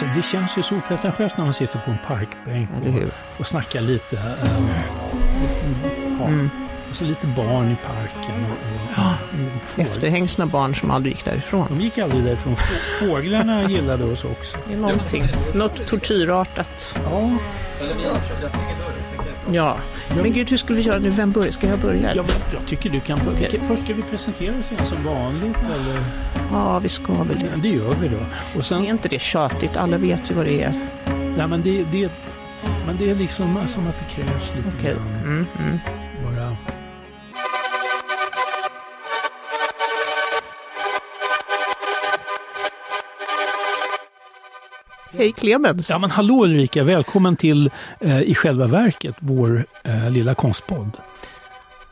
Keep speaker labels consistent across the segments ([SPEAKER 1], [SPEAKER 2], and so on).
[SPEAKER 1] Alltså, det känns ju så pretentiöst när man sitter på en parkbänk och, och snackar lite. Um, ja.
[SPEAKER 2] Mm.
[SPEAKER 1] Och så lite barn i parken. Och, och,
[SPEAKER 2] Ja.
[SPEAKER 1] får-
[SPEAKER 2] Efterhängsna barn som aldrig gick därifrån.
[SPEAKER 1] De gick aldrig därifrån. Få- Fåglarna gillade oss också.
[SPEAKER 2] Det är någonting, något tortyrartat.
[SPEAKER 1] Ja,
[SPEAKER 2] Ja. Men gud, hur skulle vi göra nu? Vem börjar? Ska jag börja?
[SPEAKER 1] jag, jag tycker du kan...
[SPEAKER 2] Okej.
[SPEAKER 1] Först ska vi presentera oss igen som vanligt. Eller?
[SPEAKER 2] Ja, vi ska väl det.
[SPEAKER 1] Det gör vi då. Och
[SPEAKER 2] Är
[SPEAKER 1] sen,
[SPEAKER 2] inte det tjatigt? Alla vet ju vad det är.
[SPEAKER 1] nej, men, det, det, men det är liksom som att det krävs lite
[SPEAKER 2] Okej.
[SPEAKER 1] grann.
[SPEAKER 2] Mm, mm. Hej Clemens!
[SPEAKER 1] Ja men hallå Ulrika, välkommen till eh, i själva verket vår eh, lilla konstpodd.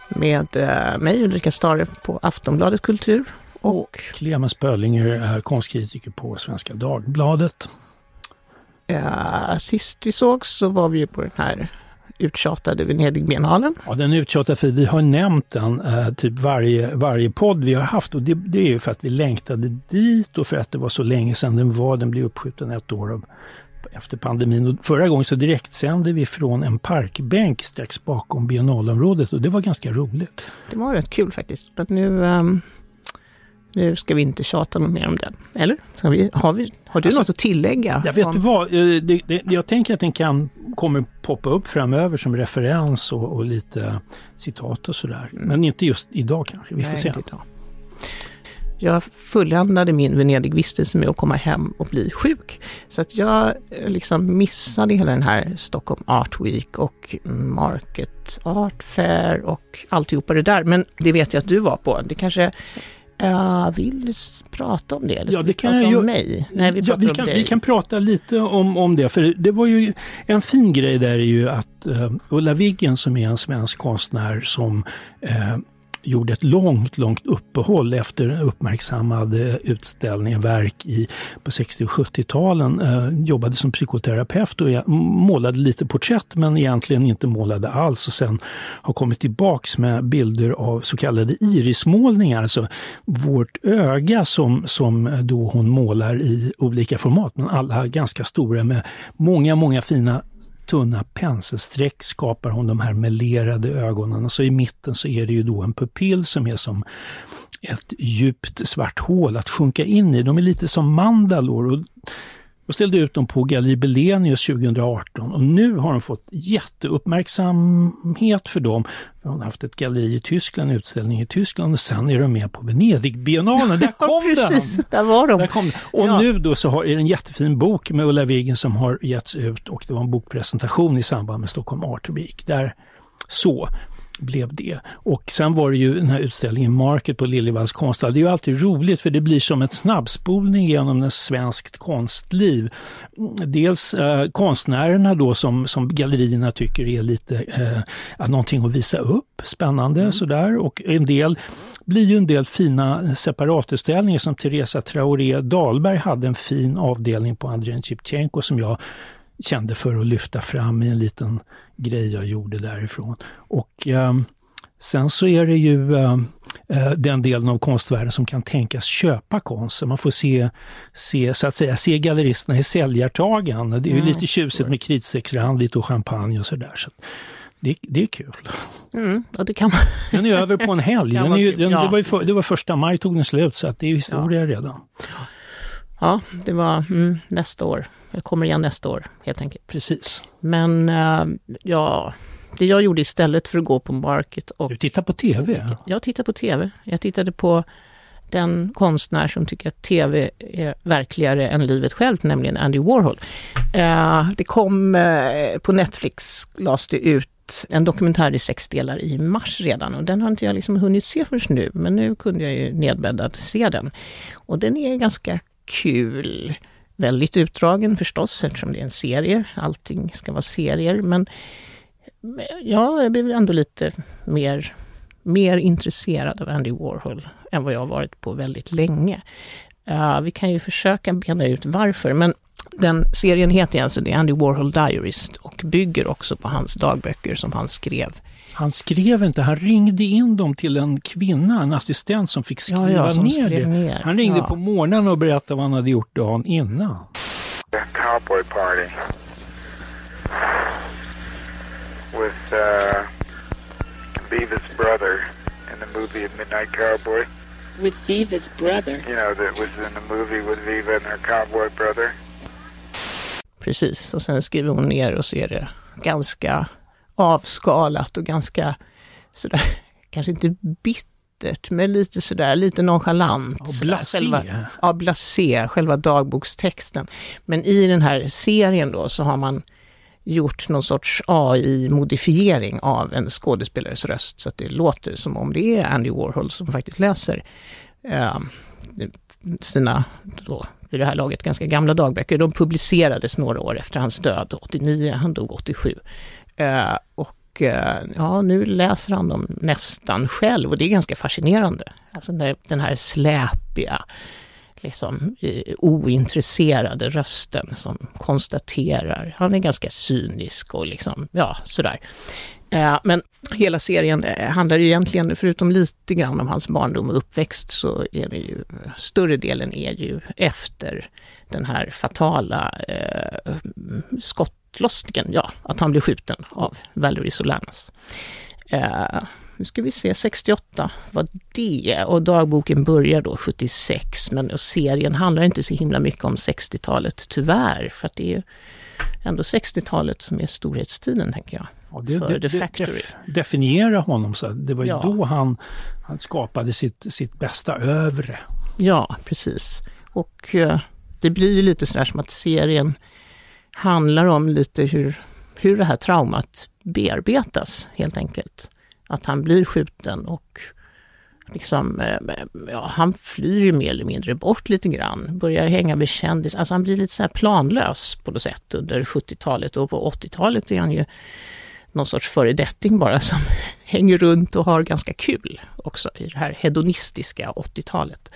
[SPEAKER 2] Med eh, mig Ulrika Stare på Aftonbladet Kultur. Och
[SPEAKER 1] Clemens Böllinger är konstkritiker på Svenka Dagbladet.
[SPEAKER 2] eh, sist vi såg så var vi ju på den här uttjatade Venedigbiennalen.
[SPEAKER 1] Ja, den är uttjatad för vi har nämnt den eh, typ varje, varje podd vi har haft och det, det är ju för att vi längtade dit och för att det var så länge sedan den var. Den blev uppskjuten ett år av, efter pandemin. Och förra gången så direktsände vi från en parkbänk strax bakom biennalområdet och det var ganska roligt.
[SPEAKER 2] Det var rätt kul faktiskt. Men nu, ehm, nu ska vi inte tjata något mer om den. Eller? Vi, har, vi, har du
[SPEAKER 1] Alltså,
[SPEAKER 2] något att tillägga?
[SPEAKER 1] Jag vet
[SPEAKER 2] om-
[SPEAKER 1] vad, eh, det, det, jag tänker att den kan, kommer poppa upp framöver som referens och, och lite citat och sådär. Men inte just idag kanske, vi får
[SPEAKER 2] Nej,
[SPEAKER 1] se.
[SPEAKER 2] inte idag. Jag fulländade min Venedigvistelse med att komma hem och bli sjuk. Så att jag eh, liksom missade hela den här Stockholm Art Week och Market Art Fair och alltihopa det där. Men det vet jag att du var på. Det kanske uh, vill prata om det? Eller
[SPEAKER 1] Ja,
[SPEAKER 2] vi
[SPEAKER 1] det kan
[SPEAKER 2] prata
[SPEAKER 1] jag
[SPEAKER 2] om mig? Nej, vi
[SPEAKER 1] ja, vi,
[SPEAKER 2] om
[SPEAKER 1] kan,
[SPEAKER 2] dig.
[SPEAKER 1] vi kan prata lite om, om det, för det var ju en fin grej där är ju att eh, Ulla Viggen som är en svensk konstnär som eh, gjorde ett långt, långt uppehåll efter en uppmärksammad eh, utställning, verk i, på 60 och 70-talen. Eh, jobbade som psykoterapeut och jag målade lite porträtt men egentligen inte målade alls och sen har kommit tillbaks med bilder av så kallade irismålningar, alltså vårt öga som, som eh, då hon målar i olika format, men alla ganska stora med många, många fina tunna penselsträck skapar hon de här melerade ögonen och så i mitten så är det ju då en pupill som är som ett djupt svart hål att sjunka in i. De är lite som mandalor och och ställde ut dem på Galleri Belenius 2018 och nu har de fått jätteuppmärksamhet för dem. De har haft ett galleri i Tyskland, en utställning i Tyskland och sen är de med på Venedigbiennalen. Där kom
[SPEAKER 2] Precis,
[SPEAKER 1] den!
[SPEAKER 2] där var de.
[SPEAKER 1] Där kom den. Och
[SPEAKER 2] Ja.
[SPEAKER 1] nu då så har, är det en jättefin bok med Ulla Viggen som har getts ut och det var en bokpresentation i samband med Stockholm Art Week. Där så blev det. Och sen var det ju den här utställningen Market på Liljevalchs konsthall. Det är ju alltid roligt för det blir som ett snabbspolning genom ett svenskt konstliv. Dels eh, konstnärerna då som, som gallerierna tycker är lite eh, att någonting att visa upp, spännande sådär och en del blir ju en del fina separatutställningar som Teresa Traoré Dahlberg hade en fin avdelning på Andrén Shevchenko som jag kände för att lyfta fram i en liten grej jag gjorde därifrån. Och eh, sen så är det ju eh, eh, den delen av konstvärlden som kan tänkas köpa konst. Så man får se, se, så att säga, se galleristerna i säljartagen. Det är ju
[SPEAKER 2] Mm,
[SPEAKER 1] lite tjusigt med kritstrecksrand, lite och champagne och sådär. Så det, det är kul.
[SPEAKER 2] Mm, ja, det kan man.
[SPEAKER 1] Den är över på en helg. Den är ju, den,
[SPEAKER 2] Ja,
[SPEAKER 1] det, var ju för, det var första maj tog den slut så att det är historia redan.
[SPEAKER 2] Ja, det var mm, nästa år. Jag kommer igen nästa år helt enkelt.
[SPEAKER 1] Precis.
[SPEAKER 2] Men eh, ja, det jag gjorde istället för att gå på Market och
[SPEAKER 1] Du tittar på TV.
[SPEAKER 2] jag tittade på TV. Jag tittade på den konstnär som tycker att TV är verkligare än livet självt, nämligen Andy Warhol. Eh, det kom eh, på Netflix, lades det ut en dokumentär i sex delar i mars redan och den har inte jag liksom hunnit se förrän nu, men nu kunde jag ju nedbäddad se den. Och den är ganska kul. Väldigt utdragen förstås eftersom det är en serie. Allting ska vara serier men ja, jag blev ändå lite mer, mer intresserad av Andy Warhol än vad jag har varit på väldigt länge. Uh, vi kan ju försöka bena ut varför, men den serien heter alltså The Andy Warhol Diarist och bygger också på hans dagböcker som han skrev.
[SPEAKER 1] Han skrev inte, han ringde in dem till en kvinna, en assistent som fick skriva
[SPEAKER 2] Ja, ja, som
[SPEAKER 1] ner det.
[SPEAKER 2] ner.
[SPEAKER 1] Han ringde
[SPEAKER 2] Ja.
[SPEAKER 1] på morgonen och berättade vad han hade gjort dagen innan.
[SPEAKER 3] cowboy party with uh, Beavis brother in the movie Midnight Cowboy.
[SPEAKER 4] With Viva's brother.
[SPEAKER 3] You know, that was in the movie with Viva and her cowboy brother.
[SPEAKER 2] Precis, och sen skriver hon ner och så är det ganska avskalat och ganska sådär, kanske inte bittert, men lite sådär, lite nonchalant.
[SPEAKER 1] Och blasé.
[SPEAKER 2] Själva, ja, blasé, själva dagbokstexten. Men i den här serien då så har man gjort någon sorts AI-modifiering av en skådespelares röst så att det låter som om det är Andy Warhol som faktiskt läser eh, sina, då, vid det här laget, ganska gamla dagböcker. De publicerades några år efter hans död, 89, han dog 87. Eh, och eh, ja, nu läser han dem nästan själv och det är ganska fascinerande. Alltså när den här släpiga, liksom ointresserade rösten som konstaterar. Han är ganska cynisk och liksom, ja, sådär. Eh, men hela serien eh, handlar egentligen, förutom lite grann om hans barndom och uppväxt, så är det ju, större delen är ju efter den här fatala eh, skottlossningen, ja, att han blev skjuten av Valerie Solanas. Eh, nu ska vi se, 68 var det och dagboken börjar då 76 men serien handlar inte så himla mycket om 60-talet tyvärr för att det är ju ändå 60-talet som är storhetstiden tänker jag.
[SPEAKER 1] Ja, det,
[SPEAKER 2] för
[SPEAKER 1] det,
[SPEAKER 2] The Factory.
[SPEAKER 1] def, definiera honom så. Det var ju
[SPEAKER 2] Ja.
[SPEAKER 1] då han, han skapade sitt, sitt bästa övre.
[SPEAKER 2] Ja, precis. Och eh, det blir ju lite sådär som att serien handlar om lite hur, hur det här traumat bearbetas helt enkelt. Att han blir skjuten och liksom, eh, ja, han flyr ju mer eller mindre bort lite grann, börjar hänga med kändis, alltså han blir lite så här planlös på något sätt under 70-talet och på 80-talet är han ju någon sorts föredetting bara som hänger runt och har ganska kul också i det här hedonistiska 80-talet.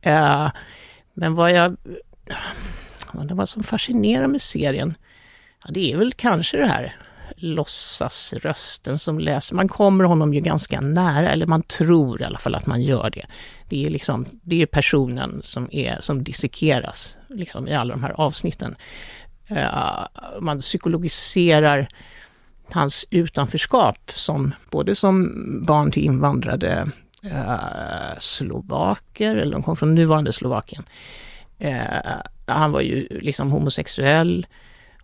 [SPEAKER 2] Eh, men vad jag, vad det var som fascinerar med serien, ja, det är väl kanske det här låtsasrösten som läser. Man kommer honom ju ganska nära, eller man tror i alla fall att man gör det. Det är liksom, det är personen som, är, som dissekeras liksom, i alla de här avsnitten. Uh, man psykologiserar hans utanförskap som både som barn till invandrade uh, slovaker, eller de kom från nuvarande Slovakien. Eh, han var ju liksom homosexuell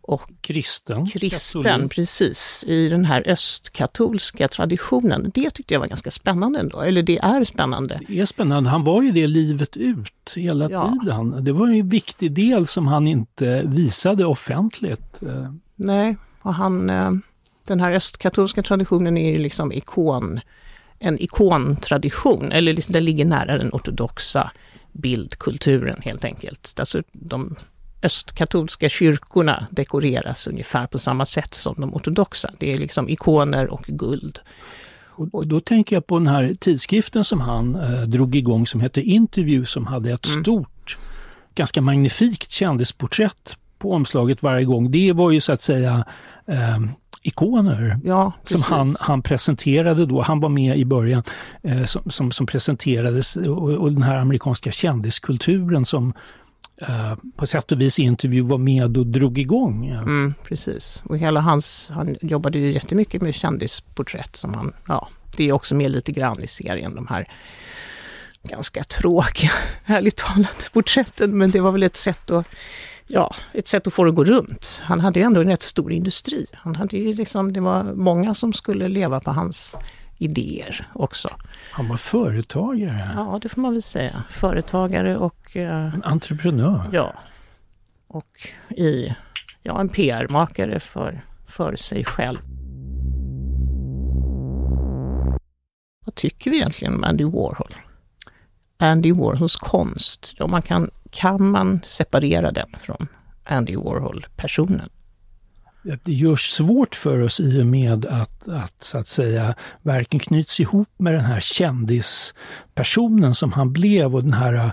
[SPEAKER 2] och
[SPEAKER 1] Kristen.
[SPEAKER 2] kristen,
[SPEAKER 1] katolik.
[SPEAKER 2] precis, i den här östkatolska traditionen. Det tyckte jag var ganska spännande ändå, eller det är spännande.
[SPEAKER 1] Det är spännande. Han var ju det livet ut hela
[SPEAKER 2] Ja.
[SPEAKER 1] tiden. Det var en viktig del som han inte visade offentligt. Eh,
[SPEAKER 2] Nej, och han, eh, den här östkatolska traditionen är ju liksom ikon, en ikontradition, eller liksom, den ligger nära den ortodoxa bildkulturen helt enkelt. Alltså de östkatolska kyrkorna dekoreras ungefär på samma sätt som de ortodoxa. Det är liksom ikoner och guld.
[SPEAKER 1] Och, då tänker jag på den här tidskriften som han eh, drog igång som hette Interview som hade ett
[SPEAKER 2] Mm.
[SPEAKER 1] stort, ganska magnifikt kändisporträtt på omslaget varje gång. Det var ju så att säga eh, ikoner
[SPEAKER 2] Ja,
[SPEAKER 1] som han, han presenterade då. Han var med i början eh, som, som, som presenterades och, och den här amerikanska kändiskulturen som eh, på sätt och vis i intervju var med och drog igång.
[SPEAKER 2] Mm, precis. Och hela hans, han jobbade ju jättemycket med kändisporträtt som han, ja, det är också med lite grann i serien, de här ganska tråkiga, ärligt talat, porträtten. Men det var väl ett sätt att, ja, ett sätt att få det att gå runt. Han hade ju ändå en rätt stor industri. Han hade ju liksom, det var många som skulle leva på hans idéer också.
[SPEAKER 1] Han var företagare,
[SPEAKER 2] Ja, det får man väl säga. Företagare och eh,
[SPEAKER 1] en entreprenör.
[SPEAKER 2] Ja. Och i, ja, en PR-makare för, för sig själv. Vad tycker vi egentligen om Andy Warhol? Andy Warhols konst, ja, man kan, kan man separera den från Andy Warhol-personen?
[SPEAKER 1] Det görs svårt för oss i och med att, att så att säga verken knyts ihop med den här kändispersonen som han blev och den här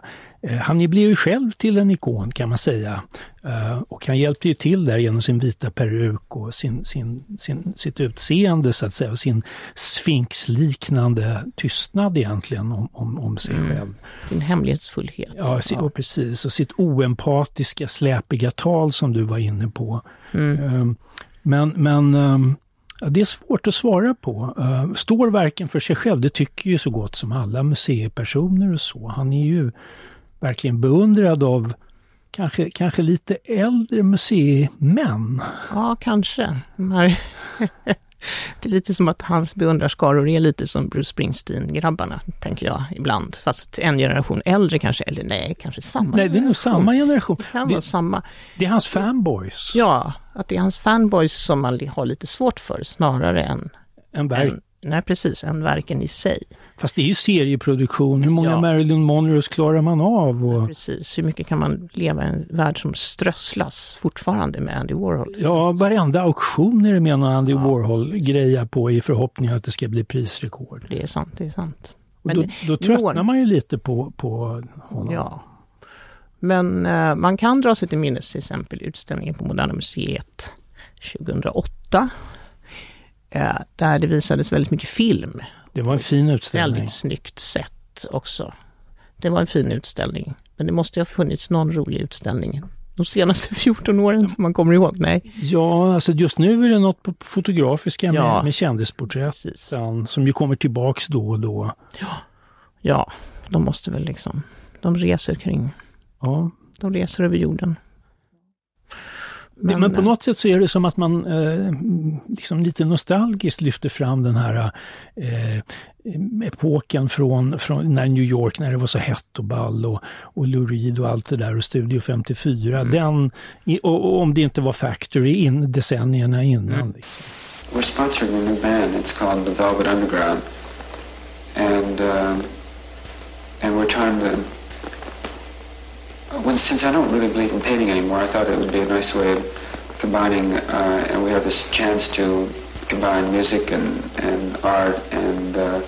[SPEAKER 1] han blev ju själv till en ikon kan man säga. Eh, och han hjälpte ju till där genom sin vita peruk och sin, sin, sin, sitt utseende så att säga, och sin sfinxliknande tystnad egentligen om, om, om sig
[SPEAKER 2] Mm.
[SPEAKER 1] själv.
[SPEAKER 2] Sin hemlighetsfullhet.
[SPEAKER 1] Ja, si- och precis. Och sitt oempatiska, släpiga tal som du var inne på.
[SPEAKER 2] Mm.
[SPEAKER 1] Ehm, Men, men ehm, det är svårt att svara på. Står verken för sig själv? Det tycker ju så gott som alla museipersoner och så. Han är ju verkligen beundrad av kanske, kanske lite äldre museimän.
[SPEAKER 2] Ja, kanske. Det är lite som att hans beundrarskaror är lite som Bruce Springsteen-grabbarna, tänker jag ibland. Fast en generation äldre kanske, eller nej, kanske samma
[SPEAKER 1] Nej, det är nog samma generation.
[SPEAKER 2] Det kan
[SPEAKER 1] Det,
[SPEAKER 2] vara samma.
[SPEAKER 1] det är hans fanboys.
[SPEAKER 2] Ja, att det är hans fanboys som man har lite svårt för, snarare än,
[SPEAKER 1] En verk.
[SPEAKER 2] än nej precis, än verken i sig.
[SPEAKER 1] Fast det är ju serieproduktion. Hur många
[SPEAKER 2] Ja.
[SPEAKER 1] Marilyn Monroes klarar man av? Och,
[SPEAKER 2] Precis, hur mycket kan man leva i en värld som strösslas fortfarande med Andy Warhol?
[SPEAKER 1] Ja, varenda auktion är det med någon Andy Warhol-greja på i förhoppning att det ska bli prisrekord.
[SPEAKER 2] Det är sant, det är sant.
[SPEAKER 1] Och
[SPEAKER 2] Men
[SPEAKER 1] då, då tröttnar
[SPEAKER 2] når-
[SPEAKER 1] man ju lite på, på honom.
[SPEAKER 2] Ja. Men eh, man kan dra sig till minnes till exempel utställningen på Moderna Museet 2008. Eh, där det visades väldigt mycket film.
[SPEAKER 1] Det var en fin utställning.
[SPEAKER 2] Väldigt snyggt sett också. Det var en fin utställning. Men det måste ju ha funnits någon rolig utställning de senaste 14 åren som man kommer ihåg. Nej,
[SPEAKER 1] Ja, alltså just nu är det något på fotografiska
[SPEAKER 2] Ja.
[SPEAKER 1] med, med kändisporträtt
[SPEAKER 2] precis.
[SPEAKER 1] sen, som ju kommer tillbaks då och då.
[SPEAKER 2] Ja, de måste väl liksom, de reser kring,
[SPEAKER 1] Ja.
[SPEAKER 2] de reser över jorden.
[SPEAKER 1] Men, men på
[SPEAKER 2] eh,
[SPEAKER 1] något sätt så är det som att man eh, liksom lite nostalgiskt lyfter fram den här eh, epoken från, från när New York, när det var så hett och ball och, och Lou Reed och allt det där och Studio 54.
[SPEAKER 2] Mm.
[SPEAKER 1] Den, och, och om det inte var Factory in, decennierna innan.
[SPEAKER 2] Mm.
[SPEAKER 1] Liksom.
[SPEAKER 3] We're sponsoring a new band. It's called the Velvet Underground, and um, and we're trying to. When, since I don't really believe in painting anymore, I thought it would be a nice way of combining, uh, and we have this chance to combine music and, and art and uh,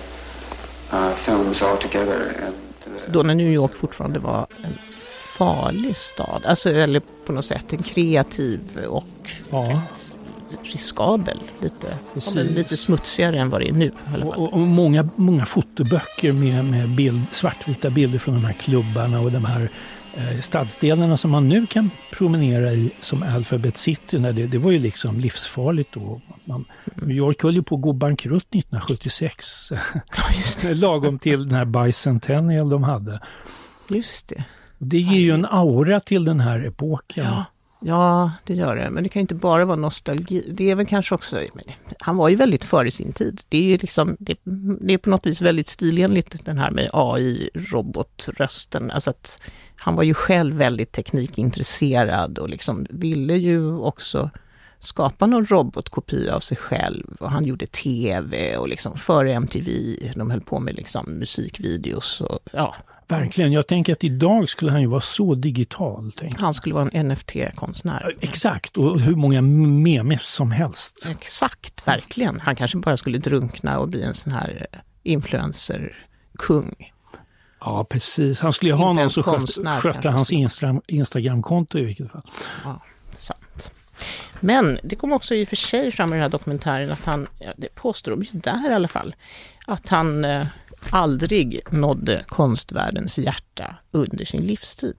[SPEAKER 3] uh, films all together. And, uh,
[SPEAKER 2] då när New York fortfarande var en farlig stad, alltså eller på något sätt en kreativ och
[SPEAKER 1] Ja.
[SPEAKER 2] rätt riskabel, lite, lite smutsigare än vad det är nu i alla
[SPEAKER 1] Och,
[SPEAKER 2] fall.
[SPEAKER 1] och, och många, många fotoböcker med, med bild, svartvita bilder från de här klubbarna och de här eh, stadsdelarna som man nu kan promenera i som Alphabet City. När det, det var ju liksom livsfarligt då. Man,
[SPEAKER 2] Mm.
[SPEAKER 1] New York höll ju på att gå bankrutt 1976.
[SPEAKER 2] Ja.
[SPEAKER 1] Lagom till den här bicentennial de hade.
[SPEAKER 2] Just det.
[SPEAKER 1] Det ger ju en aura till den här epoken.
[SPEAKER 2] Ja. Ja, det gör det. Men det kan inte bara vara nostalgi. Det är väl kanske också, han var ju väldigt före sin tid. Det är ju liksom, det, det är på något vis väldigt stilenligt den här med AI, robotrösten. Alltså att han var ju själv väldigt teknikintresserad och liksom ville ju också skapa någon robotkopia av sig själv. Och han gjorde tv och liksom före MTV, de höll på med liksom musikvideos och ja,
[SPEAKER 1] Verkligen. Jag tänker att idag skulle han ju vara så digital.
[SPEAKER 2] Han skulle vara en NFT-konstnär.
[SPEAKER 1] Exakt, och hur många memes som helst.
[SPEAKER 2] Exakt, verkligen. Han kanske bara skulle drunkna och bli en sån här influencer-kung.
[SPEAKER 1] Ja, precis. Han skulle ju ha någon som skötte, skötte hans Insta, Instagramkonto i vilket fall.
[SPEAKER 2] Ja, sant. Men det kom också i och för sig fram i den här dokumentären att han, det påstår de ju där i alla fall, att han eh, aldrig nådde konstvärldens hjärta under sin livstid.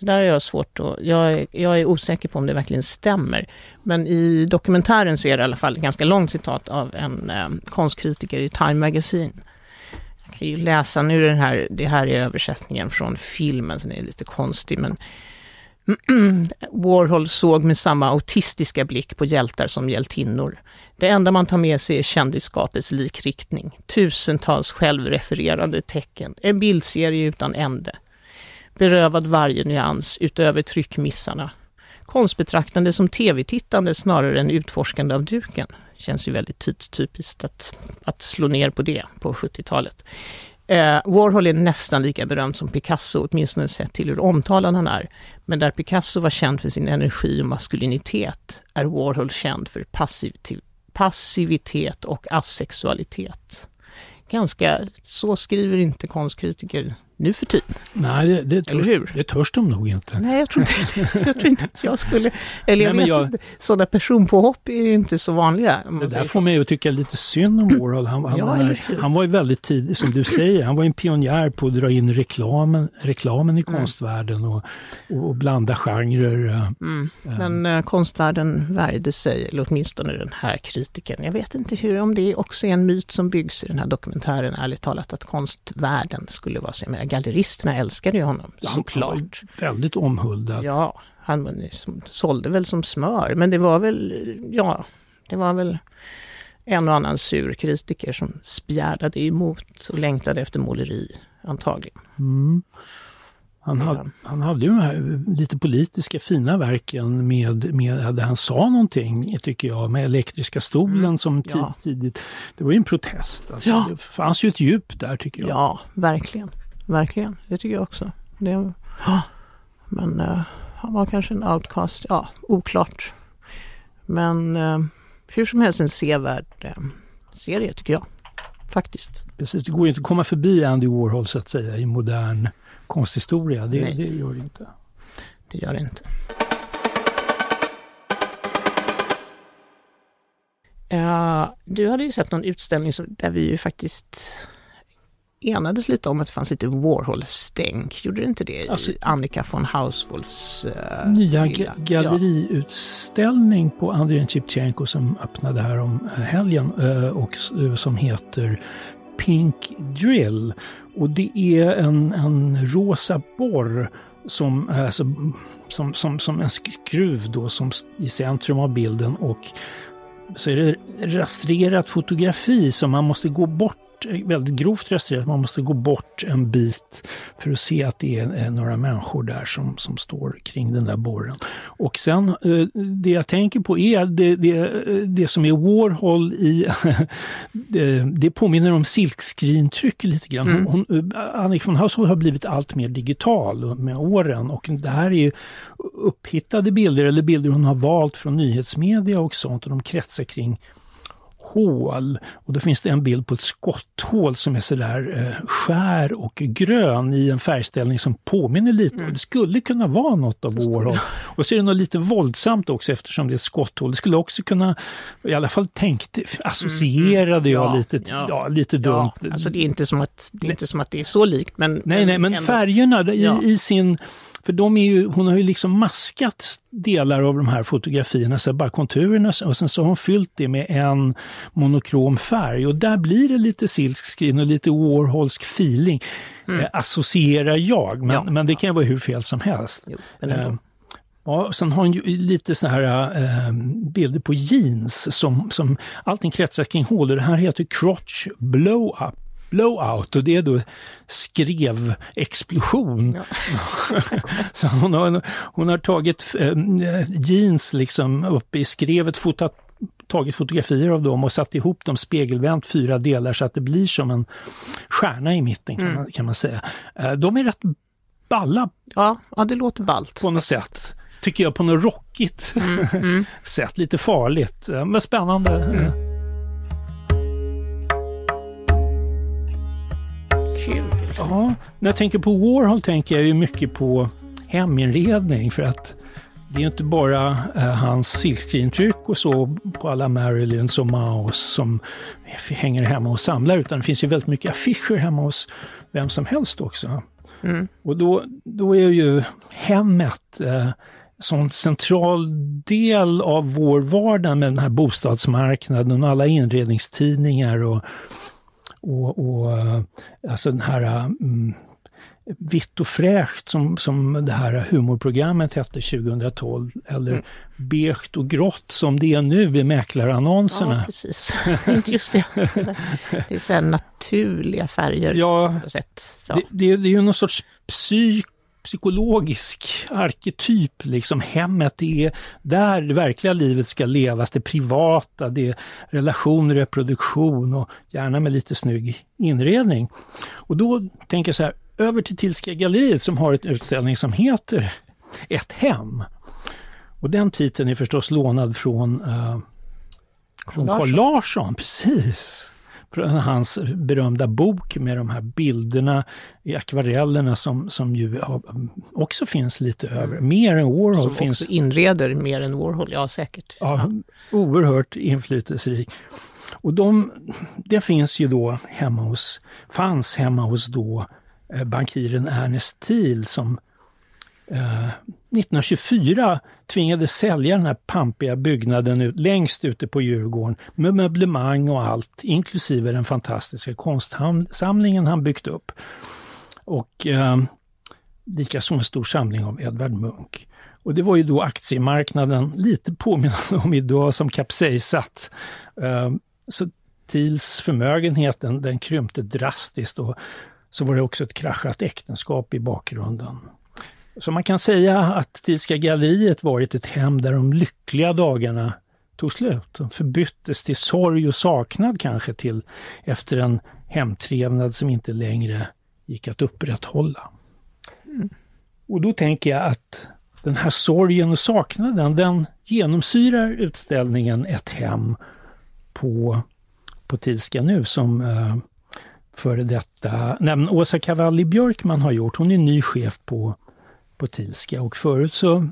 [SPEAKER 2] Det där är jag svårt att, jag, är- jag är osäker på om det verkligen stämmer. Men i dokumentären så är det i alla fall ett ganska långt citat av en eh, konstkritiker i Time Magazine. Kan ju läsa nu den här, det här är översättningen från filmen, så den är lite konstig, men Warhol såg med samma autistiska blick på hjältar som hjältinnor. Det enda man tar med sig är kändisskapets likriktning, tusentals självrefererande tecken, en bildserie utan ände. Berövad varje nyans utöver tryckmissarna. Konstbetraktande som tv-tittande snarare än utforskande av duken. Känns ju väldigt tidstypiskt att, att slå ner på det på 70-talet. Eh, Warhol är nästan lika berömd som Picasso, åtminstone sett till hur omtalad han är. Men där Picasso var känd för sin energi och maskulinitet är Warhol känd för passivitet, passivitet och asexualitet. Ganska, så skriver inte konstkritiker nu för tiden.
[SPEAKER 1] Nej, det, det,
[SPEAKER 2] Eller
[SPEAKER 1] törs,
[SPEAKER 2] hur?
[SPEAKER 1] det törs de nog inte.
[SPEAKER 2] Nej, jag tror inte, jag tror inte att jag skulle... Eller jag
[SPEAKER 1] Nej,
[SPEAKER 2] vet
[SPEAKER 1] jag-
[SPEAKER 2] inte, sådana personpåhopp är ju inte så vanliga.
[SPEAKER 1] Det där får mig att tycka lite synd om Warhol. Han, han,
[SPEAKER 2] Ja,
[SPEAKER 1] var, han var ju väldigt tidig, som du säger, han var ju en pionjär på att dra in reklamen, reklamen i
[SPEAKER 2] Mm.
[SPEAKER 1] konstvärlden och, och, blanda genrer. eh.
[SPEAKER 2] Mm. Men eh, konstvärlden värjde sig, eller åtminstone den här kritiken. Jag vet inte hur, om det också är en myt som byggs i den här dokumentären, ärligt talat, att konstvärlden skulle vara så. Menar, galleristerna älskade ju honom,
[SPEAKER 1] Han
[SPEAKER 2] såklart.
[SPEAKER 1] väldigt omhuldad.
[SPEAKER 2] Ja, han som- sålde väl som smör, men det var väl, ja, det var väl en och annan sur kritiker som spjärnade emot och längtade efter måleri, antagligen.
[SPEAKER 1] Mm. Han,
[SPEAKER 2] Ja.
[SPEAKER 1] hade, han hade ju de här lite politiska fina verken med, med där han sa någonting, tycker jag, med elektriska stolen som ti-
[SPEAKER 2] Mm. Ja.
[SPEAKER 1] tidigt. Det var ju en protest. Alltså.
[SPEAKER 2] Ja.
[SPEAKER 1] Det fanns ju ett djup där, tycker jag.
[SPEAKER 2] Ja, verkligen. Verkligen, det tycker jag också. Det, men eh, han var kanske en outcast, ja, oklart. Men eh, hur som helst en sevärd eh, serie tycker jag. Faktiskt.
[SPEAKER 1] Precis, det går ju inte att komma förbi Andy Warhol så att säga i modern konsthistoria. Det,
[SPEAKER 2] Nej.
[SPEAKER 1] det gör det inte.
[SPEAKER 2] Det gör det inte. Ja, du hade ju sett någon utställning som, där vi ju faktiskt enades lite om att det fanns lite Warhol-stänk. Gjorde det inte det
[SPEAKER 1] Alltså-
[SPEAKER 2] Annika von Hauswolfs uh,
[SPEAKER 1] Nya ga- galleriutställning på Andrei Shevchenko som öppnade här om helgen eh, och eh, som heter Pink Drill. Och det är en, en rosa borr som, alltså, som, som, som en skruv då som i centrum av bilden och så är det rastrerat fotografi som man måste gå bort väldigt grovt rastrerat. Man måste gå bort en bit för att se att det är eh, några människor där som, som står kring den där borren. Och sen eh, det jag tänker på är det, det, eh, det som är Warhol i... det, det påminner om silkscreentryck lite grann.
[SPEAKER 2] Mm.
[SPEAKER 1] Hon, hon, Annika von Hausholt har blivit allt mer digital med åren och det här är ju upphittade bilder eller bilder hon har valt från nyhetsmedia och sånt och de kretsar kring hål. Och då finns det en bild på ett skotthål som är sådär eh, skär och grön i en färgställning som påminner lite.
[SPEAKER 2] Mm.
[SPEAKER 1] om Det skulle kunna vara något av Warhol. Och så är det något lite våldsamt också eftersom det är ett skotthål. Det skulle också kunna, i alla fall tänkte, associerade jag
[SPEAKER 2] Mm, Ja,
[SPEAKER 1] lite, ja.
[SPEAKER 2] ja.
[SPEAKER 1] lite dumt.
[SPEAKER 2] Ja, alltså det är inte som att det är, inte som att det är så likt. Men,
[SPEAKER 1] Nej, nej, men
[SPEAKER 2] ändå.
[SPEAKER 1] färgerna i, i sin... För de är ju, hon har ju liksom maskat delar av de här fotografierna, så bara konturerna och sen så har hon fyllt det med en monokrom färg och där blir det lite silkscreen och lite Warholsk feeling, eh, associerar jag. Men,
[SPEAKER 2] Mm. Ja.
[SPEAKER 1] men det kan ju vara hur fel som helst.
[SPEAKER 2] Jo.
[SPEAKER 1] Eh, Ja, sen har hon ju lite såna här eh, bilder på jeans som, som allting kretsar kring hål. Det här heter crotch blow-up. Blowout och det är då skrevexplosion. Så hon har, hon har tagit eh, jeans liksom upp i skrevet, fotat, tagit fotografier av dem och satt ihop dem spegelvänt fyra delar så att det blir som en stjärna i mitten kan, man, kan man säga. Eh, de är rätt balla
[SPEAKER 2] ja, ja, det låter ballt.
[SPEAKER 1] på något sätt. Tycker jag på något rockigt sätt. Lite farligt, eh, men spännande.
[SPEAKER 2] Kul.
[SPEAKER 1] Ja, när jag tänker på Warhol tänker jag ju mycket på heminredning för att det är ju inte bara eh, hans silkscreentryck och så på alla Marilyns och Maus som hänger hemma och samlar utan det finns ju väldigt mycket affischer hemma hos vem som helst också. Och då, då är ju hemmet eh, sån central del av vår vardag med den här bostadsmarknaden och alla inredningstidningar och, och, och eh, alltså den här mm, Vitt och fräscht som, som det här humorprogrammet hette 2012 eller
[SPEAKER 2] Mm.
[SPEAKER 1] Beige och grått som det är nu i mäklarannonserna.
[SPEAKER 2] Ja, precis. Just det. Det är så naturliga färger
[SPEAKER 1] Ja,
[SPEAKER 2] på sätt. Ja.
[SPEAKER 1] Det, det, det är ju någon sorts psyk, psykologisk arketyp, liksom hemmet, det är där det verkliga livet ska levas, det privata, det är relation, reproduktion och gärna med lite snygg inredning. Och då tänker jag så här, över till Tillska galleriet som har en utställning som heter Ett hem. Och den titeln är förstås lånad från, uh, från Carl Larsson, precis. Hans berömda bok med de här bilderna i akvarellerna som, som ju också finns lite över. Mer än Warhol
[SPEAKER 2] Som
[SPEAKER 1] finns.
[SPEAKER 2] också inreder mer än Warhol, ja säkert.
[SPEAKER 1] Ja, oerhört inflytelserik. Och de, det finns ju då hemma hos, fanns hemma hos då eh, bankiren Ernest Thiel som eh, 1924 tvingades sälja den här pampiga byggnaden ut, längst ute på Djurgården med möblemang och allt, inklusive den fantastiska konstsamlingen han byggt upp. Och eh, likaså en stor samling av Edvard Munch. Och det var ju då aktiemarknaden, lite påminnande om idag, som kapsejsat. Eh, så Thiels förmögenhet den, den krympte drastiskt och så var det också ett kraschat äktenskap i bakgrunden. Så man kan säga att Thielska galleriet varit ett hem där de lyckliga dagarna tog slut. De förbyttes till sorg och saknad kanske till efter en hemtrevnad som inte längre gick att upprätthålla. Och då tänker jag att den här sorgen och saknaden, den genomsyrar utställningen Ett hem på, på Thielska nu som eh, före detta, nej, Åsa Cavalli Björkman har gjort. Hon är ny chef på, på och förut så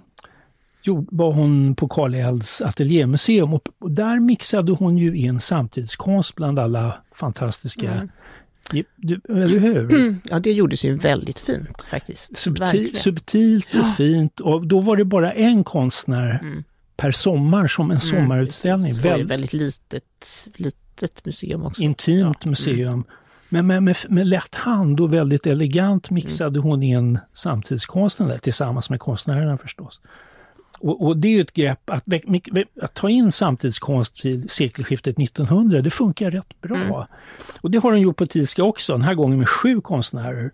[SPEAKER 1] var hon på Karl Elds ateljémuseum och, och där mixade hon ju in samtidskonst bland alla fantastiska
[SPEAKER 2] Mm.
[SPEAKER 1] Du, eller hur?
[SPEAKER 2] Ja, det gjordes ju väldigt fint faktiskt.
[SPEAKER 1] Subtil, subtilt och
[SPEAKER 2] Ja.
[SPEAKER 1] fint och då var det bara en konstnär
[SPEAKER 2] Mm.
[SPEAKER 1] per sommar som en sommarutställning.
[SPEAKER 2] Precis. Det var ju
[SPEAKER 1] Väldigt
[SPEAKER 2] litet, litet museum också.
[SPEAKER 1] intimt
[SPEAKER 2] Ja,
[SPEAKER 1] museum. Men med, med, med lätt hand och väldigt elegant mixade
[SPEAKER 2] Mm.
[SPEAKER 1] hon in samtidskonsten tillsammans med konstnärerna förstås. Och, och det är ju ett grepp, att, att ta in samtidskonst till sekelskiftet 1900, det funkar rätt bra.
[SPEAKER 2] Mm.
[SPEAKER 1] Och det har hon gjort på Thielska också, den här gången med sju konstnärer.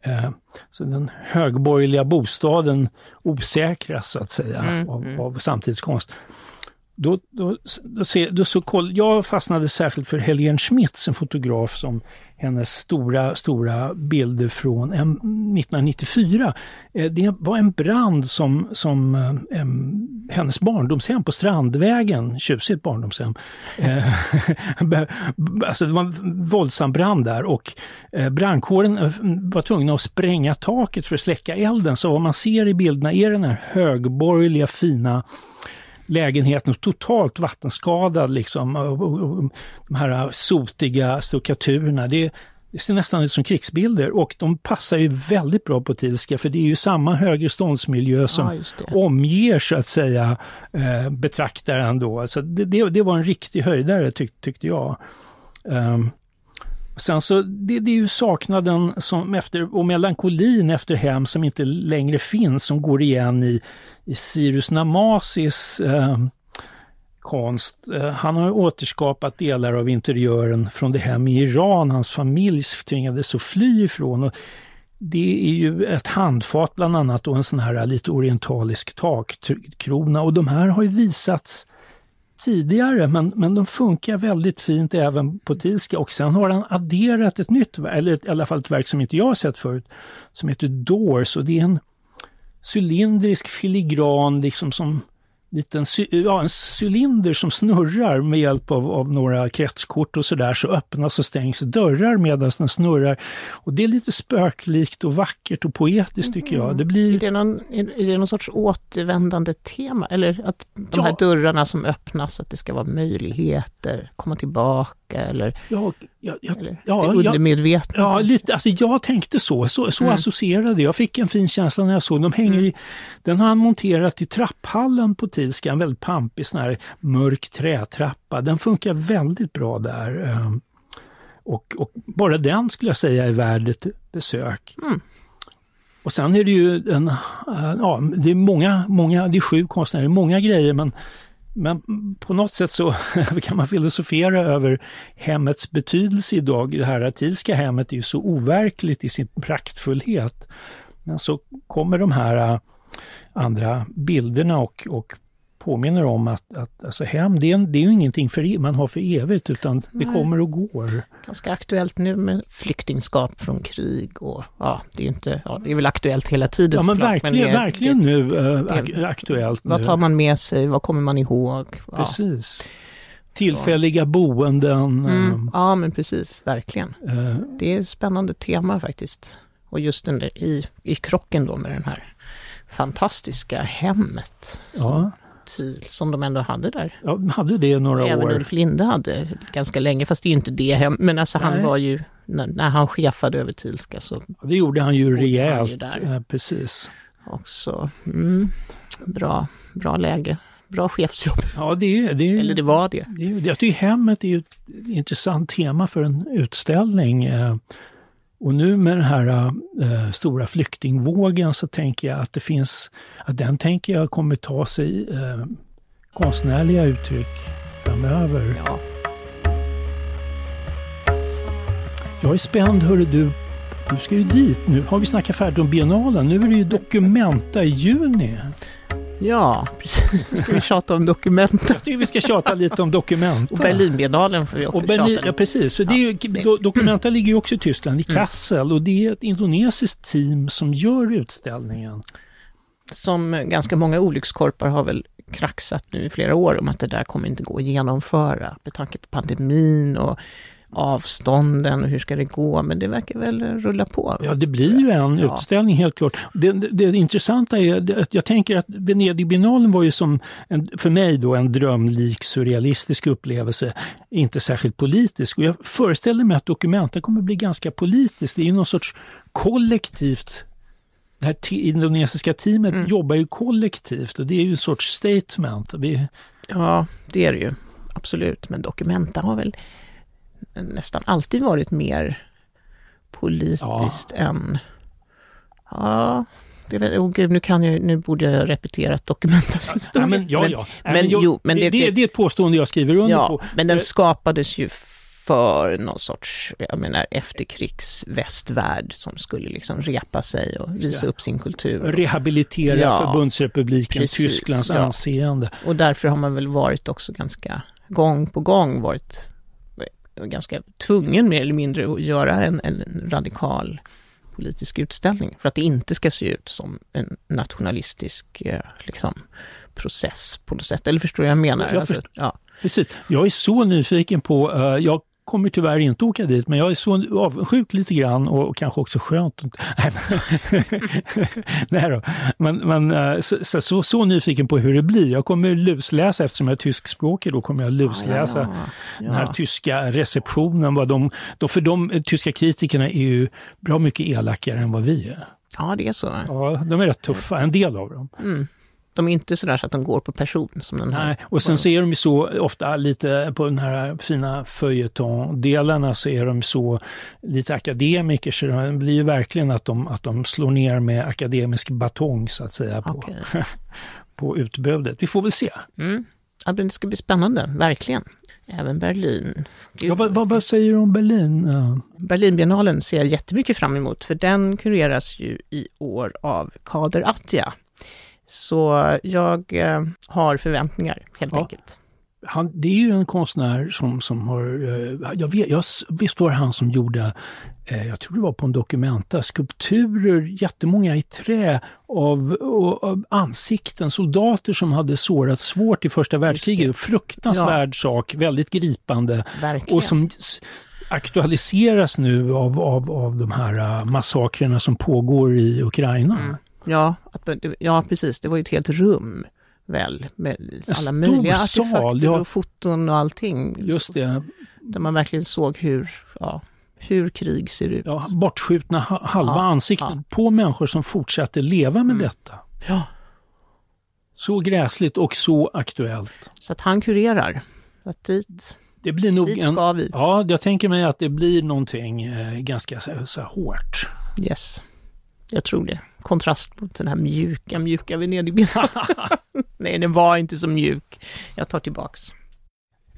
[SPEAKER 1] Eh, så den högborgerliga bostaden osäkras så att säga
[SPEAKER 2] Mm,
[SPEAKER 1] av,
[SPEAKER 2] mm.
[SPEAKER 1] av samtidskonst. Då, då, då, ser, då så koll, jag fastnade särskilt för Helene Schmitz, en fotograf som hennes stora, stora bilder från 1994. Eh, det var en brand som, som eh, em, hennes barndomshem på Strandvägen, tjusigt barndomshem. Eh, alltså det var en våldsam brand där och brandkåren var tvungna att spränga taket för att släcka elden. Så vad man ser i bilderna är den här högborgerliga fina lägenheten totalt vattenskadad liksom. Och, och, och, de här sotiga stuckaturerna. Det, det ser nästan ut som krigsbilder och de passar ju väldigt bra på Thielska för det är ju samma högreståndsmiljö som
[SPEAKER 2] Ja,
[SPEAKER 1] omger så att säga eh, betraktaren då. Så det, det, det var en riktig höjdare tyck, tyckte jag. Ehm, Sen så, det, det är ju saknaden som efter, och melankolin efter hem som inte längre finns, som går igen i, i Cyrus Namasis eh, konst. Eh, han har återskapat delar av interiören från det hem i Iran hans familj tvingades att fly ifrån. Och det är ju ett handfat bland annat och en sån här lite orientalisk takkrona och de här har ju visats tidigare men, men de funkar väldigt fint även på Thielska och sen har han adderat ett nytt verk, eller i alla fall ett verk som inte jag har sett förut, som heter Doors. Och det är en cylindrisk filigran liksom som liten ja, en cylinder som snurrar med hjälp av, av några kretskort och sådär så öppnas och stängs dörrar medan den snurrar. Och det är lite spöklikt och vackert och poetiskt tycker jag. Det
[SPEAKER 2] Är
[SPEAKER 1] blir
[SPEAKER 2] det, någon, är är det någon sorts återvändande tema? Eller att de
[SPEAKER 1] Ja.
[SPEAKER 2] här dörrarna som öppnas, att det ska vara möjligheter, komma tillbaka eller,
[SPEAKER 1] Ja, ja, ja,
[SPEAKER 2] eller
[SPEAKER 1] ja,
[SPEAKER 2] undermedvetna?
[SPEAKER 1] ja, lite, alltså jag tänkte så, så, så
[SPEAKER 2] Mm.
[SPEAKER 1] associerade jag. fick en fin känsla när jag såg dem. Hänger i, den har han monterat i trapphallen på Thielska, en väldigt pampig sån här mörk trätrappa. Den funkar väldigt bra där. ehm, Och, och bara den skulle jag säga är värd ett besök.
[SPEAKER 2] Mm.
[SPEAKER 1] Och sen är det ju en, ja, det är många, många, det är sju konstnärer, många grejer men men på något sätt så kan man filosofera över hemmets betydelse idag. Det här Thielska hemmet är ju så overkligt i sin praktfullhet. Men så kommer de här äh, andra bilderna och, och påminner om att, att alltså hem, det är, det är ju ingenting för, e- man har för evigt utan det
[SPEAKER 2] Nej.
[SPEAKER 1] kommer och går.
[SPEAKER 2] Ganska aktuellt nu med flyktingskap från krig och ja, det är inte, ja, det är väl aktuellt hela tiden.
[SPEAKER 1] Ja men verkligen,
[SPEAKER 2] det-
[SPEAKER 1] verkligen nu äh,
[SPEAKER 2] det-
[SPEAKER 1] ak- aktuellt.
[SPEAKER 2] Vad tar man med sig? Vad kommer man ihåg? Ja,
[SPEAKER 1] Precis. Tillfälliga boenden.
[SPEAKER 2] Mm. Ja, men precis, verkligen.
[SPEAKER 1] eh,
[SPEAKER 2] Det är ett spännande tema faktiskt. Och just den där, i, i krocken då med den här fantastiska hemmet som,
[SPEAKER 1] ja,
[SPEAKER 2] Thiel, som de ändå hade där.
[SPEAKER 1] ja, hade det några
[SPEAKER 2] Även
[SPEAKER 1] år.
[SPEAKER 2] Ulf Linde hade ganska länge, fast det är ju inte det hem. Men alltså han
[SPEAKER 1] Nej.
[SPEAKER 2] var ju, när, när han chefade över Thielska så
[SPEAKER 1] Det gjorde han ju
[SPEAKER 2] Bodde han ju
[SPEAKER 1] rejält.
[SPEAKER 2] där.
[SPEAKER 1] eh, precis.
[SPEAKER 2] också, mm, bra, bra läge, bra chefsjobb.
[SPEAKER 1] Ja, det är, det är,
[SPEAKER 2] Eller det var det.
[SPEAKER 1] det är, jag tycker hemmet är ju ett intressant tema för en utställning. Och nu med den här eh, stora flyktingvågen så tänker jag att det finns, att den tänker jag kommer ta sig eh, konstnärliga uttryck framöver.
[SPEAKER 2] Ja.
[SPEAKER 1] Jag är spänd, hörru du. Du ska ju dit nu. Har vi snackat färdigt om biennalen? Nu är det ju Documenta i juni.
[SPEAKER 2] Ja, precis. Ska vi tjata om dokumenten.
[SPEAKER 1] Jag tycker vi ska tjata lite om Documenta.
[SPEAKER 2] Och Berlinbiennalen får vi också
[SPEAKER 1] Och Berlin,
[SPEAKER 2] tjata
[SPEAKER 1] ja,
[SPEAKER 2] lite.
[SPEAKER 1] precis. För det är ju,
[SPEAKER 2] det-
[SPEAKER 1] Do- Documenta ligger ju också i Tyskland, i
[SPEAKER 2] Mm.
[SPEAKER 1] Kassel. Och det är ett indonesiskt team som gör utställningen.
[SPEAKER 2] Som ganska många olyckskorpar har väl kraxat nu i flera år om att det där kommer inte gå att genomföra med tanke på pandemin och avstånden och hur ska det gå? Men det verkar väl rulla på.
[SPEAKER 1] Ja, det blir ju en
[SPEAKER 2] Ja.
[SPEAKER 1] utställning helt klart. Det, det, det intressanta är att jag tänker att Venedigbiennalen var ju som, en, för mig då, en drömlik surrealistisk upplevelse. Inte särskilt politisk. Och jag föreställer mig att Documenta kommer bli ganska politiskt. Det är ju någon sorts kollektivt det här indonesiska teamet
[SPEAKER 2] Mm.
[SPEAKER 1] jobbar ju kollektivt och det är ju en sorts statement. Vi,
[SPEAKER 2] Ja, det är det ju. Absolut. Men Documenta har väl nästan alltid varit mer politiskt än... Ja, det väl, oh gud, nu, kan jag, nu borde jag repeterat Documentas historia.
[SPEAKER 1] ja, men, ja, ja. Nej,
[SPEAKER 2] men
[SPEAKER 1] jag-
[SPEAKER 2] jo, men
[SPEAKER 1] det,
[SPEAKER 2] det-
[SPEAKER 1] det, är ett påstående jag skriver under
[SPEAKER 2] Ja,
[SPEAKER 1] på.
[SPEAKER 2] men den
[SPEAKER 1] Eh,
[SPEAKER 2] skapades ju för någon sorts, jag menar efterkrigsvästvärld som skulle liksom repa sig och visa upp sin kultur.
[SPEAKER 1] rehabilitera
[SPEAKER 2] Ja,
[SPEAKER 1] förbundsrepubliken
[SPEAKER 2] precis,
[SPEAKER 1] Tysklands
[SPEAKER 2] ja.
[SPEAKER 1] anseende.
[SPEAKER 2] Och därför har man väl varit också ganska, gång på gång varit ganska tvungen mer eller mindre att göra en, en radikal politisk utställning för att det inte ska se ut som en nationalistisk eh, liksom, process på något sätt. Eller förstår du vad jag menar?
[SPEAKER 1] Jag
[SPEAKER 2] Alltså,
[SPEAKER 1] förstår.
[SPEAKER 2] ja.
[SPEAKER 1] Precis. Jag är så nyfiken på, eh, jag kommer tyvärr inte åka dit, men jag är så avundsjuk lite grann och kanske också skönt. Nej, men- Nej då. Men, men eh, så, så, så, så nyfiken på hur det blir. Jag kommer lusläsa, eftersom jag är tyskspråkig, då kommer jag lusläsa
[SPEAKER 2] Ja, ja,
[SPEAKER 1] den här
[SPEAKER 2] ja.
[SPEAKER 1] tyska receptionen. Vad de, då för de eh, tyska kritikerna är ju bra mycket elakare än vad vi är.
[SPEAKER 2] ja, det är så.
[SPEAKER 1] Ja, de är rätt tuffa, en del av dem.
[SPEAKER 2] Mm. De är inte sådär så att de går på person som den här.
[SPEAKER 1] Nej, och sen så är de ju så ofta lite på den här fina följetongdelarna så är de så lite akademiker så det blir ju verkligen att de, att de slår ner med akademisk batong så att säga på,
[SPEAKER 2] Okej.
[SPEAKER 1] på utbudet. Vi får väl se.
[SPEAKER 2] Mm. Ja, det ska bli spännande, verkligen. Även Berlin. Gud,
[SPEAKER 1] Ja, vad, vad, vad säger du om Berlin? Ja.
[SPEAKER 2] Berlinbiennalen ser jag jättemycket fram emot, för den kureras ju i år av Kader Attia. Så jag eh, har förväntningar, helt
[SPEAKER 1] Ja.
[SPEAKER 2] enkelt.
[SPEAKER 1] Han, det är ju en konstnär som, som har, eh, jag vet, jag, visst var det han som gjorde, eh, jag tror det var på en Documenta, skulpturer, jättemånga i trä av, och, av ansikten, soldater som hade sårats svårt i första världskriget. Fruktansvärd sak, väldigt gripande
[SPEAKER 2] Verkligen.
[SPEAKER 1] och som aktualiseras nu av, av, av de här eh, massakrerna som pågår i Ukraina.
[SPEAKER 2] Mm. Ja, att, ja, precis. Det var ju ett helt rum, väl, med alla möjliga artefakter
[SPEAKER 1] ja.
[SPEAKER 2] och foton och allting.
[SPEAKER 1] Just det,
[SPEAKER 2] Där man verkligen såg hur, ja, hur krig ser ut.
[SPEAKER 1] ja, bortskjutna ha- halva
[SPEAKER 2] Ja,
[SPEAKER 1] ansikten.
[SPEAKER 2] Mm.
[SPEAKER 1] på människor som fortsatte leva med detta.
[SPEAKER 2] Ja.
[SPEAKER 1] Så gräsligt och så aktuellt.
[SPEAKER 2] Så att han kurerar. Att dit,
[SPEAKER 1] Det blir nog
[SPEAKER 2] dit
[SPEAKER 1] en...
[SPEAKER 2] ska vi.
[SPEAKER 1] Ja, jag tänker mig att det blir någonting eh, ganska så, så hårt.
[SPEAKER 2] Yes. Jag tror det. Kontrast mot den här mjuka, mjuka Venedigbiennalen. Nej, den var inte så mjuk. Jag tar tillbaks.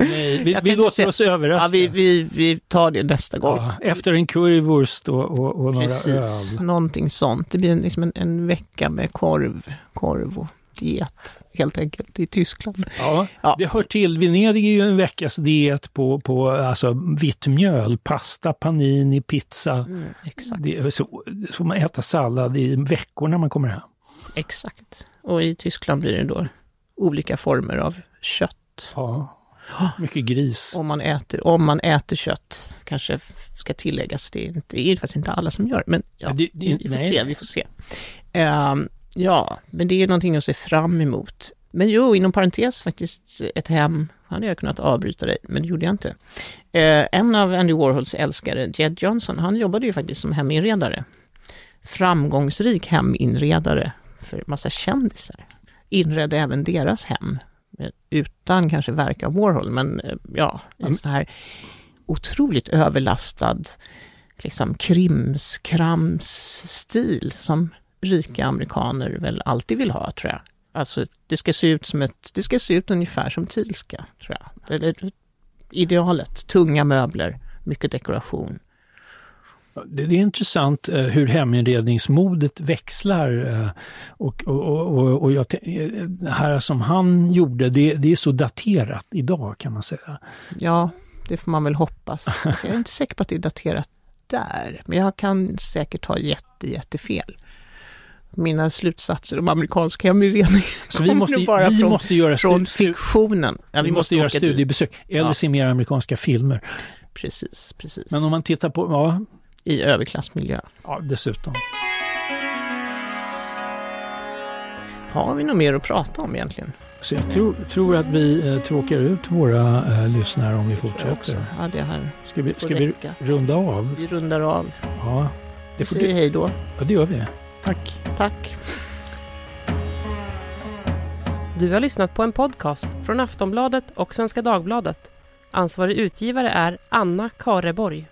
[SPEAKER 1] Nej, vi vi låter
[SPEAKER 2] se-
[SPEAKER 1] oss överraskas.
[SPEAKER 2] Ja, vi, vi, vi tar det nästa gång.
[SPEAKER 1] Ja, efter en currywurst och, och, och några
[SPEAKER 2] Precis,
[SPEAKER 1] öl.
[SPEAKER 2] någonting sånt. Det blir en- liksom en, en vecka med korv, korv och diet helt enkelt i Tyskland.
[SPEAKER 1] Ja,
[SPEAKER 2] Ja.
[SPEAKER 1] det hör till. Venedig är ju en veckas diet på, på alltså, vitt mjöl, pasta, panini, pizza.
[SPEAKER 2] Mm, exakt,
[SPEAKER 1] Det så, så man äta sallad i veckor när man kommer hem.
[SPEAKER 2] exakt. Och i Tyskland blir det då olika former av kött.
[SPEAKER 1] Ja. Mycket gris.
[SPEAKER 2] Om man äter, om man äter kött, kanske ska tilläggas, det är, inte, det är faktiskt inte alla som gör, men ja,
[SPEAKER 1] Det- det-
[SPEAKER 2] vi får
[SPEAKER 1] nej.
[SPEAKER 2] se, vi får se. Ehm, ja, men det är någonting att se fram emot. Men jo, inom parentes faktiskt, ett hem hade jag kunnat avbryta dig, men det gjorde jag inte. Eh, en av Andy Warhols älskare, Jed Johnson, han jobbade ju faktiskt som heminredare. Framgångsrik heminredare för massa kändisar. Inredde även deras hem, eh, utan kanske verk av Warhol, men eh, ja, en
[SPEAKER 1] Mm.
[SPEAKER 2] sån här otroligt överlastad liksom krimskrams-stil som rika amerikaner väl alltid vill ha, tror jag. Alltså, det ska se ut som ett, det ska se ut ungefär som Thielska, tror jag. Eller idealet, tunga möbler, mycket dekoration.
[SPEAKER 1] Det, det är intressant eh, hur heminredningsmodet växlar. eh, Och, och, och, och, jag, tän- eh, det här som han gjorde, det, det är så daterat idag kan man säga.
[SPEAKER 2] Ja, det får man väl hoppas. Alltså, jag är inte säker på att det är daterat där, men jag kan säkert ha jätte, jättefel. Mina slutsatser om amerikansk heminredning
[SPEAKER 1] Så vi måste,
[SPEAKER 2] bara
[SPEAKER 1] vi
[SPEAKER 2] från,
[SPEAKER 1] måste göra,
[SPEAKER 2] från fiktionen. Ja,
[SPEAKER 1] vi måste göra
[SPEAKER 2] åka dit.
[SPEAKER 1] studiebesök eller
[SPEAKER 2] Ja.
[SPEAKER 1] se mer amerikanska filmer.
[SPEAKER 2] Precis, precis.
[SPEAKER 1] Men om man tittar på, ja,
[SPEAKER 2] I överklassmiljö.
[SPEAKER 1] ja dessutom.
[SPEAKER 2] Har vi något mer att prata om egentligen?
[SPEAKER 1] Så jag tror, tror att vi eh, tråkar ut våra eh, lyssnare om vi fortsätter.
[SPEAKER 2] Ja, det här
[SPEAKER 1] Ska vi, ska vi runda av?
[SPEAKER 2] Vi rundar av.
[SPEAKER 1] Ja,
[SPEAKER 2] Vi
[SPEAKER 1] det, får
[SPEAKER 2] säger
[SPEAKER 1] du,
[SPEAKER 2] hej då.
[SPEAKER 1] ja, det gör vi. Tack.
[SPEAKER 2] Tack.
[SPEAKER 5] Du har lyssnat på en podcast från Aftonbladet och Svenska Dagbladet. Ansvarig utgivare är Anna Kareborg.